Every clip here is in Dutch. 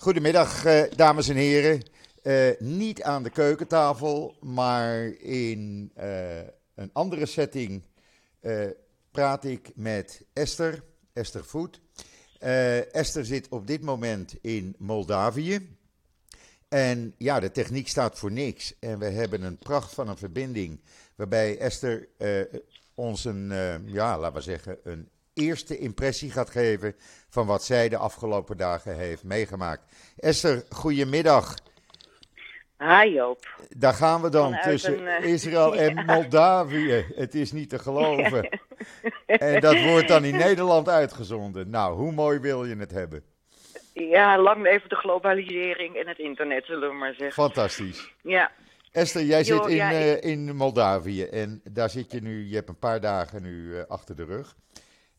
Goedemiddag, eh, dames en heren. Eh, niet aan de keukentafel, maar in eh, een andere setting praat ik met Esther, Esther Voet. Esther zit op dit moment in Moldavië. En ja, de techniek staat voor niks. En we hebben een pracht van een verbinding waarbij Esther ons een, ja, laten we zeggen, een eerste impressie gaat geven van wat zij de afgelopen dagen heeft meegemaakt. Esther, goedemiddag. Hi Joop. Daar gaan we dan Vanuit tussen een, eh, Israël en ja. Moldavië. Het is niet te geloven. En dat wordt dan in Nederland uitgezonden. Nou, hoe mooi wil je het hebben? Ja, lang leven de globalisering en het internet, zullen we maar zeggen. Fantastisch. Ja, Esther, jij Jo, zit in, ja, ik- eh, in Moldavië en daar zit je nu, je hebt een paar dagen nu eh, achter de rug.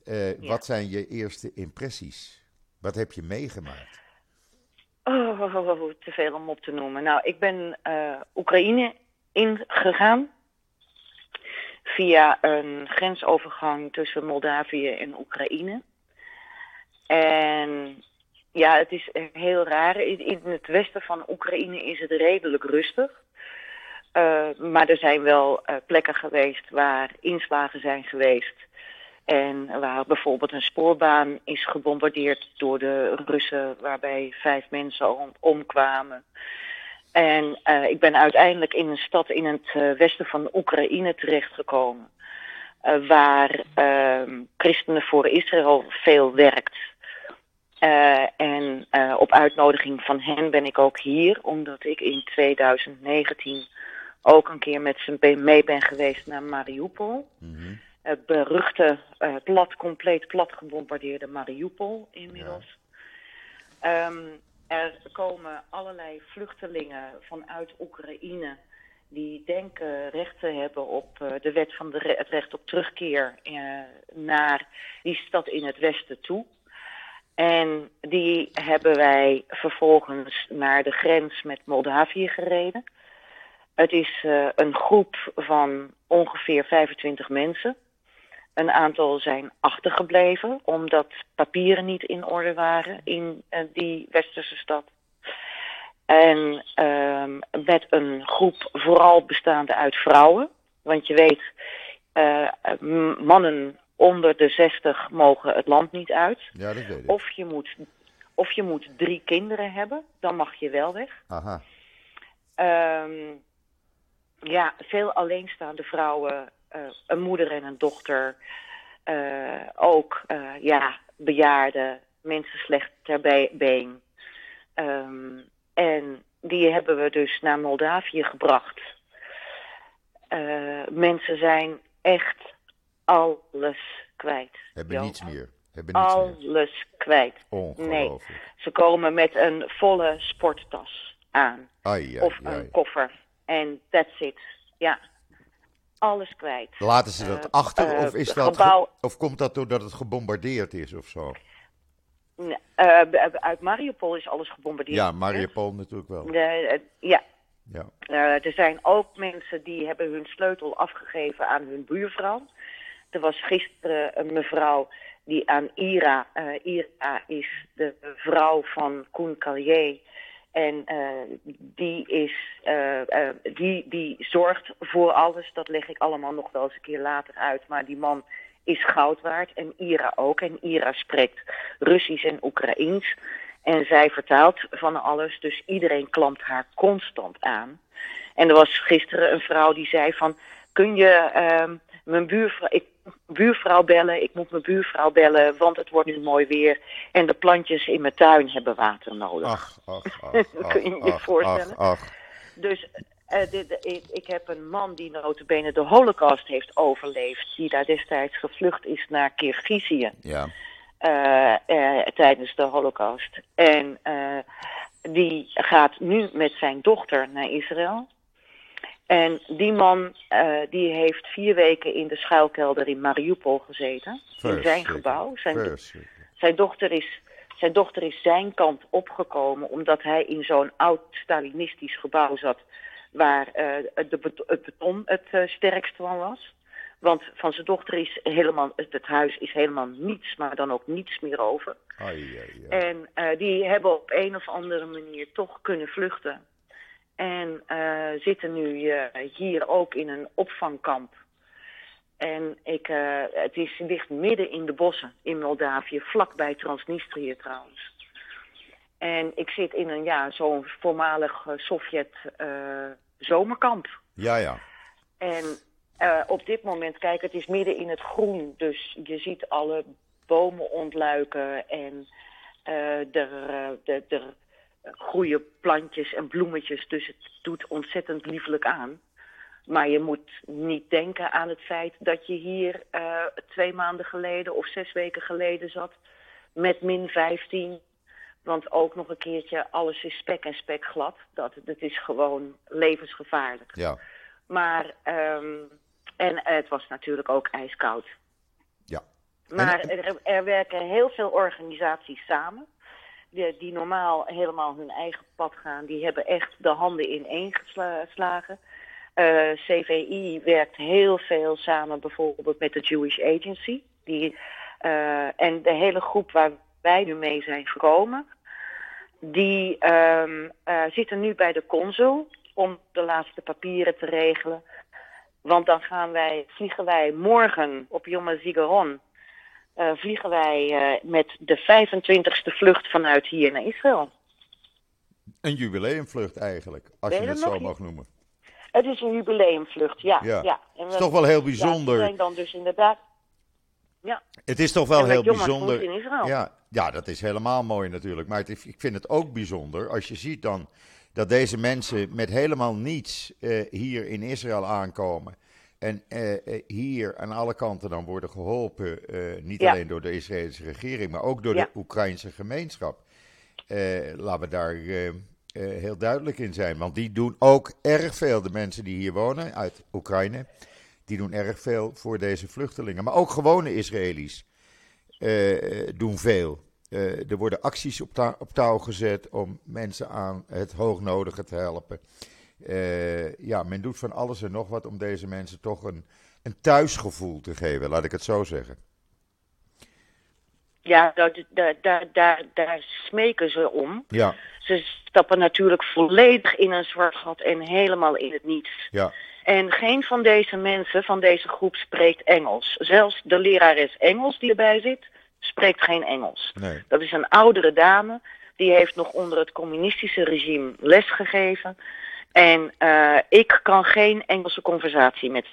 Eh, Ja. Wat zijn je eerste impressies? Wat heb je meegemaakt? oh, te veel om op te noemen. Nou, ik ben eh, Oekraïne ingegaan via een grensovergang tussen Moldavië en Oekraïne. En ja, het is heel raar. In, het westen van Oekraïne is het redelijk rustig. Eh, maar er zijn wel plekken geweest waar inslagen zijn geweest. En waar bijvoorbeeld een spoorbaan is gebombardeerd door de Russen, waarbij vijf mensen om- omkwamen. En eh, ik ben uiteindelijk in een stad in het eh, westen van Oekraïne terechtgekomen, eh, waar ehm, Christenen voor Israël veel werkt. En op uitnodiging van hen ben ik ook hier, omdat ik in 2019 ook een keer met ze mee ben geweest naar Mariupol. Mhm. Het beruchte, eh, plat, compleet plat gebombardeerde Mariupol inmiddels. Ehm, er komen allerlei vluchtelingen vanuit Oekraïne die denken recht te hebben op eh, de wet van de re- het recht op terugkeer eh, naar die stad in het westen toe. En die hebben wij vervolgens naar de grens met Moldavië gereden. Het is een groep van ongeveer 25 mensen. Een aantal zijn achtergebleven omdat papieren niet in orde waren in eh, die westerse stad. En ehm, met een groep vooral bestaande uit vrouwen. Want je weet, eh, mannen onder de 60 mogen het land niet uit. Ja, dat weet ik. Of je moet, of je moet drie kinderen hebben, dan mag je wel weg. Aha. Ehm, ja, veel alleenstaande vrouwen, een moeder en een dochter. eh, ook eh, ja, bejaarden, mensen slecht ter be- been. Ehm, en die hebben we dus naar Moldavië gebracht. Eh, mensen zijn echt alles kwijt. Hebben niets meer. Hebben niets meer. Alles kwijt. Ongelooflijk. Ze komen met een volle sporttas aan Ai, ai, of ai. een koffer. En that's it. Ja. Alles kwijt. Laten ze dat Eh, achter eh, of, is dat gebouw- of komt dat doordat het gebombardeerd is of zo? Eh, uit Mariupol is alles gebombardeerd. Ja, Mariupol natuurlijk wel. Ja. Ja. Er zijn ook mensen die hebben hun sleutel afgegeven aan hun buurvrouw. Er was gisteren een mevrouw die aan Ira, Ira is de vrouw van Koen Callier. En eh, die, is, eh, die, die zorgt voor alles. Dat leg ik allemaal nog wel eens een keer later uit. Maar die man is goud waard. En Ira ook. En Ira spreekt Russisch en Oekraïens. En zij vertaalt van alles. Dus iedereen klampt haar constant aan. En er was gisteren een vrouw die zei van... Kun je ehm, mijn buurvrouw, ik, buurvrouw bellen? Ik moet mijn buurvrouw bellen, want het wordt nu mooi weer. En de plantjes in mijn tuin hebben water nodig. Ach, ach, ach. Kun je je ach, voorstellen? Ach, ach. Dus eh, dit- ik, ik heb een man die notabene de holocaust heeft overleefd. Die daar destijds gevlucht is naar Kirgizië. Ja. eh, eh, tijdens de holocaust. En die gaat nu met zijn dochter naar Israël. En die man eh, die heeft vier weken in de schuilkelder in Mariupol gezeten. In zijn gebouw. Zijn, zijn, dochter is, zijn dochter is zijn kant opgekomen omdat hij in zo'n oud Stalinistisch gebouw zat. Waar eh, de bet- het beton het eh, sterkst van was. Want van zijn dochter is helemaal, het huis is helemaal niets, maar dan ook niets meer over. Ai, ai, ai. En die hebben op een of andere manier toch kunnen vluchten. En eh, zitten nu eh, hier ook in een opvangkamp. En ik, eh, het is, ligt midden in de bossen in Moldavië, vlakbij Transnistrië trouwens. En ik zit in een, ja, zo'n voormalig Sovjet zomerkamp. Ja, ja. En op dit moment, kijk, het is midden in het groen. Dus je ziet alle bomen ontluiken en er, er, er groeien plantjes en bloemetjes. Dus het doet ontzettend liefelijk aan. Maar je moet niet denken aan het feit dat je hier eh, twee maanden geleden of zes weken geleden zat met min 15. Want ook nog een keertje, alles is spek en spek glad. Dat, dat is gewoon levensgevaarlijk. Ja, Maar, ehm, en het was natuurlijk ook ijskoud. ja. Maar En- er, er werken heel veel organisaties samen. Die, die normaal helemaal hun eigen pad gaan. Die hebben echt de handen ineen gesla- geslagen. Eh, CVI werkt heel veel samen bijvoorbeeld met de Jewish Agency. Die, eh, en de hele groep waar wij nu mee zijn gekomen... die ehm, eh, zitten nu bij de consul om de laatste papieren te regelen. Want dan gaan wij, vliegen wij morgen op Yom HaZikaron eh, vliegen wij eh, met de 25ste vlucht vanuit hier naar Israël. Een jubileumvlucht eigenlijk, als je het zo mag noemen. Het is een jubileumvlucht, ja. Ja. ja. En Het we- is toch wel heel ja, bijzonder. we zijn dan dus inderdaad... Ja, Het is toch wel heel bijzonder. in Israël. Ja, ja, dat is helemaal mooi natuurlijk. Maar het ik vind het ook bijzonder als je ziet dan dat deze mensen met helemaal niets eh, hier in Israël aankomen. En eh, eh, hier aan alle kanten dan worden geholpen, eh, niet Ja. alleen door de Israëlische regering, maar ook door Ja. de Oekraïnse gemeenschap. Laten we daar heel duidelijk in zijn. Want die doen ook erg veel, de mensen die hier wonen uit Oekraïne, die doen erg veel voor deze vluchtelingen. Maar ook gewone Israëli's doen veel. Er worden acties op, ta- op touw gezet om mensen aan het hoognodige te helpen. Eh, ja, men doet van alles en nog wat om deze mensen toch een, een thuisgevoel te geven, laat ik het zo zeggen. Ja, daar, daar, daar, daar, daar smeken ze om. Ja, Ze stappen natuurlijk volledig in een zwart gat en helemaal in het niets. ja, En geen van deze mensen, van deze groep, spreekt Engels. Zelfs de lerares Engels die erbij zit, spreekt geen Engels. nee. Dat is een oudere dame. Die heeft nog onder het communistische regime lesgegeven. En eh, ik kan geen Engelse conversatie met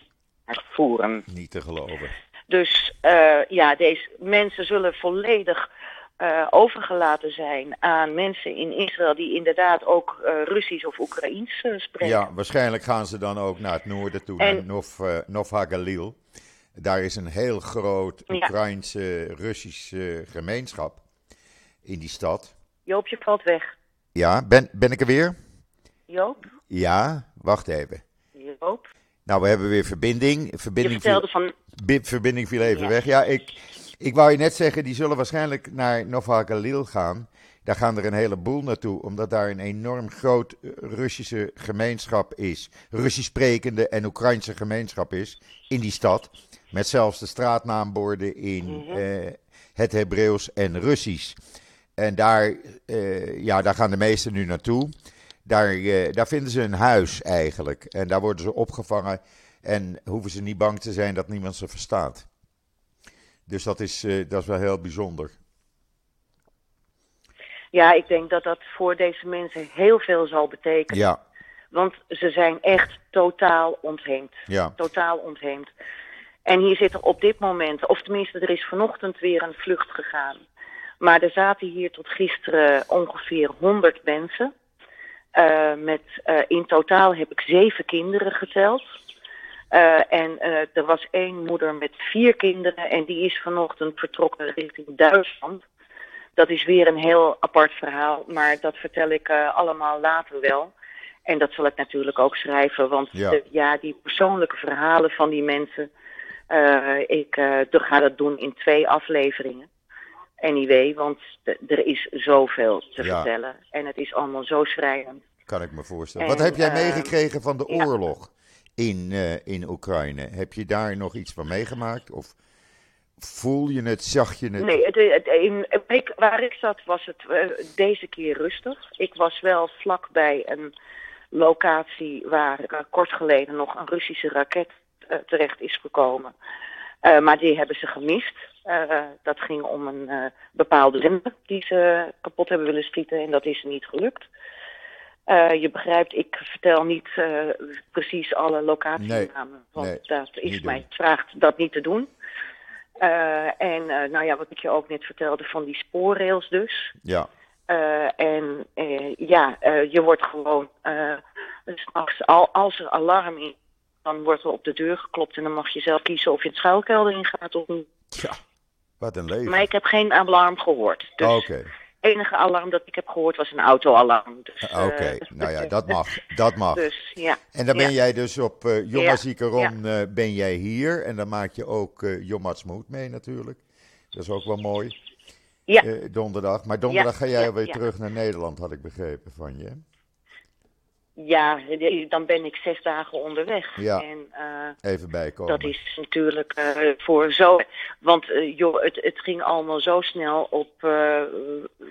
haar voeren. Niet te geloven. Dus eh, ja, deze mensen zullen volledig eh, overgelaten zijn aan mensen in Israël die inderdaad ook Russisch of Oekraïens spreken. Ja, waarschijnlijk gaan ze dan ook naar het noorden toe, En- naar Nov, HaGalil. Daar is een heel groot Ja. Oekraïnse, Russische gemeenschap in die stad. Joop, je valt weg. Ja, ben, ben ik er weer? Joop? Ja, wacht even. Joop? Nou, we hebben weer verbinding. Verbinding, viel, van... bi- verbinding viel even Ja. weg. Ja, ik, ik wou je net zeggen, die zullen waarschijnlijk naar Nova Galil gaan. Daar gaan er een heleboel naartoe, omdat daar een enorm groot eh, Russische gemeenschap is. Russisch sprekende en Oekraïnse gemeenschap is in die stad. Met zelfs de straatnaamborden in eh, het Hebreeuws en Russisch. En daar, eh, ja, daar gaan de meesten nu naartoe. Daar, eh, daar vinden ze een huis eigenlijk. En daar worden ze opgevangen. En hoeven ze niet bang te zijn dat niemand ze verstaat. Dus dat is, eh, dat is wel heel bijzonder. Ja, ik denk dat dat voor deze mensen heel veel zal betekenen. Ja, Want ze zijn echt totaal ontheemd. ja, Totaal ontheemd. En hier zit er op dit moment, of tenminste er is vanochtend weer een vlucht gegaan. Maar er zaten hier tot gisteren ongeveer 100 mensen. Eh, met, eh, in totaal heb ik zeven kinderen geteld. Eh, en er was één moeder met vier kinderen en die is vanochtend vertrokken richting Duitsland. Dat is weer een heel apart verhaal, maar dat vertel ik allemaal later wel. En dat zal ik natuurlijk ook schrijven, want Ja. de- ja die persoonlijke verhalen van die mensen, eh, ik ik ga dat doen in twee afleveringen. Anyway, want er is zoveel te Ja. vertellen en het is allemaal zo schrijnend. Kan ik me voorstellen. En, Wat heb jij eh, meegekregen van de oorlog in, eh, in Oekraïne. Heb je daar nog iets van meegemaakt? Of voel je het, zag je het? Nee, het, het, in waar ik zat was het eh, deze keer rustig. Ik was wel vlak bij een locatie waar eh, kort geleden nog een Russische raket terecht is gekomen. Maar die hebben ze gemist. Dat ging om een bepaalde zender die ze kapot hebben willen schieten en dat is niet gelukt. Eh, je begrijpt, ik vertel niet eh, precies alle locatienamen, want nee, dat is mij gevraagd dat niet te doen. Eh, en nou ja, wat ik je ook net vertelde van die spoorrails dus. Ja, en ja, je wordt gewoon, s'nachts, al, als er alarm is, dan wordt er op de deur geklopt en dan mag je zelf kiezen of je het schuilkelder in gaat of niet. ja. Wat een leven. Maar ik heb geen alarm gehoord. Dus Oké, enige alarm dat ik heb gehoord was een autoalarm. Dus, eh, oké. nou ja, dat mag. Dat mag. Dus ja. En dan ben ja. jij dus op uh, Ja, Zikaron, eh, ben jij hier. En dan maak je ook eh Jomma Smoot mee natuurlijk. Dat is ook wel mooi. Ja. Eh, donderdag. Maar donderdag ga jij ja. terug naar Nederland, had ik begrepen van je. Ja, dan ben ik zes dagen onderweg. Ja. En eh, Even bijkomen. dat is natuurlijk eh, voor zo. Want eh, joh, het, het ging allemaal zo snel op. eh,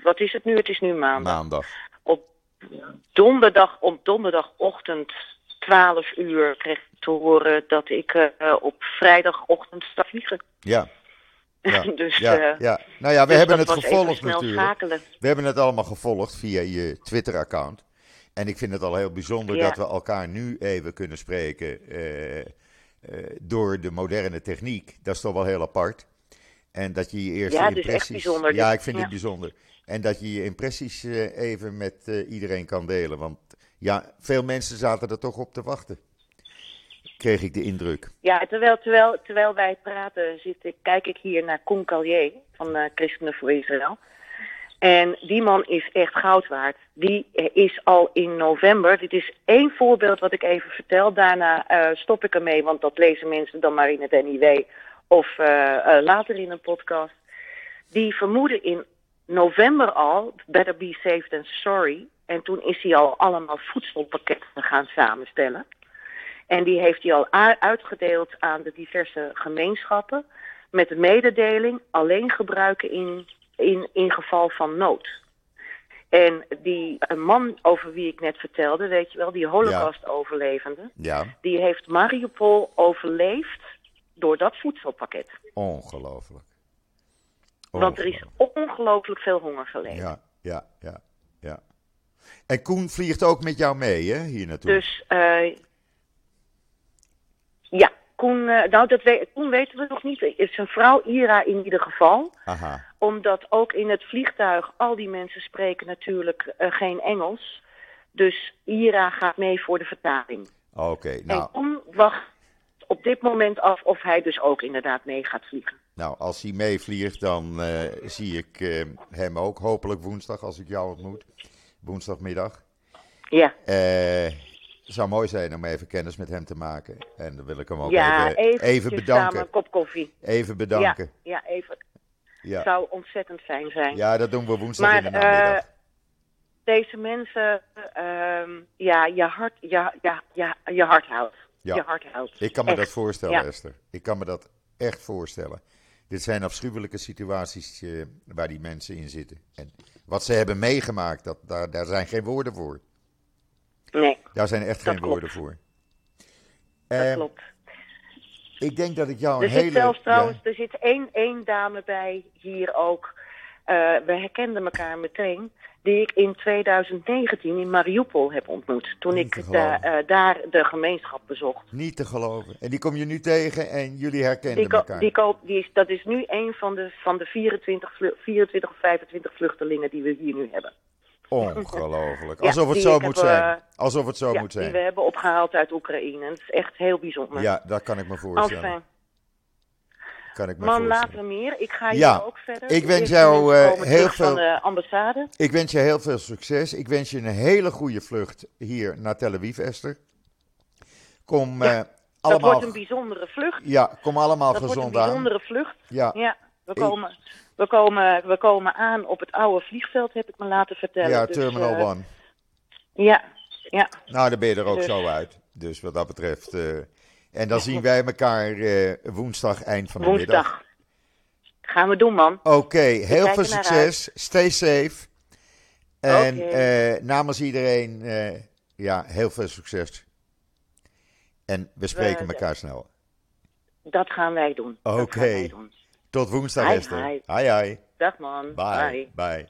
wat is het nu? Het is nu maandag. Maandag. Op donderdag, op donderdagochtend 12 uur kreeg ik te horen dat ik eh, op vrijdagochtend sta vliegen. Ja. Ja, dus ja, eh, ja. Nou ja, we dus hebben het gevolgd natuurlijk. schakelen. We hebben het allemaal gevolgd via je Twitter-account. En ik vind het al heel bijzonder Ja. dat we elkaar nu even kunnen spreken eh, eh, door de moderne techniek. Dat is toch wel heel apart. En dat je je eerste Ja, het is echt impressies... bijzonder. Ja, Dus- ik vind ja. het bijzonder. En dat je je impressies eh, even met iedereen kan delen. Want ja, veel mensen zaten er toch op te wachten. Kreeg ik de indruk. Ja, terwijl, terwijl, terwijl wij praten, zit ik, kijk ik hier naar Koen Callier van Christenen voor Israël. En die man is echt goud waard. Die eh, is al in november. Dit is één voorbeeld wat ik even vertel. Daarna eh, stop ik ermee, want dat lezen mensen dan maar in het NIW of eh, later in een podcast. Die vermoeden in november al, better be safe than sorry. En toen is hij al allemaal voedselpakketten gaan samenstellen. En die heeft hij al uitgedeeld aan de diverse gemeenschappen. Met de mededeling alleen gebruiken in, in, in geval van nood. En die een man over wie ik net vertelde, weet je wel, die holocaust-overlevende, Ja, die heeft Mariupol overleefd door dat voedselpakket. ongelooflijk. Want er is Ongelooflijk. veel honger geleden. Ja, ja, ja, ja. En Koen vliegt ook met jou mee, hè, hier naartoe? Dus eh ja, Koen, eh, nou, dat we, Koen weten we nog niet. Is zijn vrouw Ira in ieder geval. Aha, Omdat ook in het vliegtuig al die mensen spreken natuurlijk eh, geen Engels. Dus Ira gaat mee voor de vertaling. oké. En Nou, Koen wacht op dit moment af of hij dus ook inderdaad mee gaat vliegen. nou, als hij meevliegt, dan eh, zie ik eh, hem ook. Hopelijk woensdag, als ik jou ontmoet. Woensdagmiddag. Ja, Eh zou mooi zijn om even kennis met hem te maken. En dan wil ik hem ook ja even, even eventjes bedanken. samen een kop koffie. Even bedanken. Ja, ja even. Ja, Zou ontzettend fijn zijn. ja. dat doen we woensdag Maar in de namiddag. eh, deze mensen, ehm, ja, je hart, ja, ja, ja, je hart houdt. Ja. Je hart houdt. Ik kan me Echt. dat voorstellen, Ja. Esther. Ik kan me dat echt voorstellen. Dit zijn afschuwelijke situaties eh, waar die mensen in zitten. En wat ze hebben meegemaakt, dat, daar, daar zijn geen woorden voor. Nee, Daar zijn echt geen klopt. woorden voor. dat Eh, klopt. Ik denk dat ik jou Er een hele... zit zelfs trouwens, ja, er zit één, één dame bij hier ook. Eh, we herkenden elkaar meteen. Die ik in 2019 in Mariupol heb ontmoet. Toen Niet ik da- eh, daar de gemeenschap bezocht. niet te geloven. En die kom je nu tegen en jullie herkennen Die elkaar. die die is, dat is nu een van de, van de 24, vlu- 24 of 25 vluchtelingen die we hier nu hebben. Ongelooflijk. Ja, Alsof het die zo moet heb, zijn. eh, Alsof het zo ja, moet die zijn. we hebben opgehaald uit Oekraïne. Het is echt heel bijzonder. Ja, dat kan ik me voorstellen. Enfin, Kan ik me man, later meer. Ik ga Ja, hier ook verder. ik wens jou, eh, heel veel- van de ambassade. Ik wens je heel veel succes. Ik wens je een hele goede vlucht hier naar Tel Aviv, Esther. Kom eh, Dat allemaal, wordt een bijzondere vlucht. ja, kom allemaal Dat wordt een gezond aan. bijzondere vlucht. Ja, Ja, we Ik- komen, we, komen, we komen aan op het oude vliegveld, heb ik me laten vertellen. ja Dus, Terminal eh, One. Ja, ja. Nou, dan ben je er ook dus- zo uit. Dus wat dat betreft. eh, en dan zien wij elkaar eh, woensdag eind van de middag. Woensdag. Gaan we doen, man. Oké, heel veel succes. Stay safe. En namens iedereen, ja, heel veel succes. En we spreken We- elkaar snel. Dat gaan wij doen. Oké. Tot woensdag, Hi, Esther. hi. Hi, hi. Dag, man. Bye. Bye. Bye.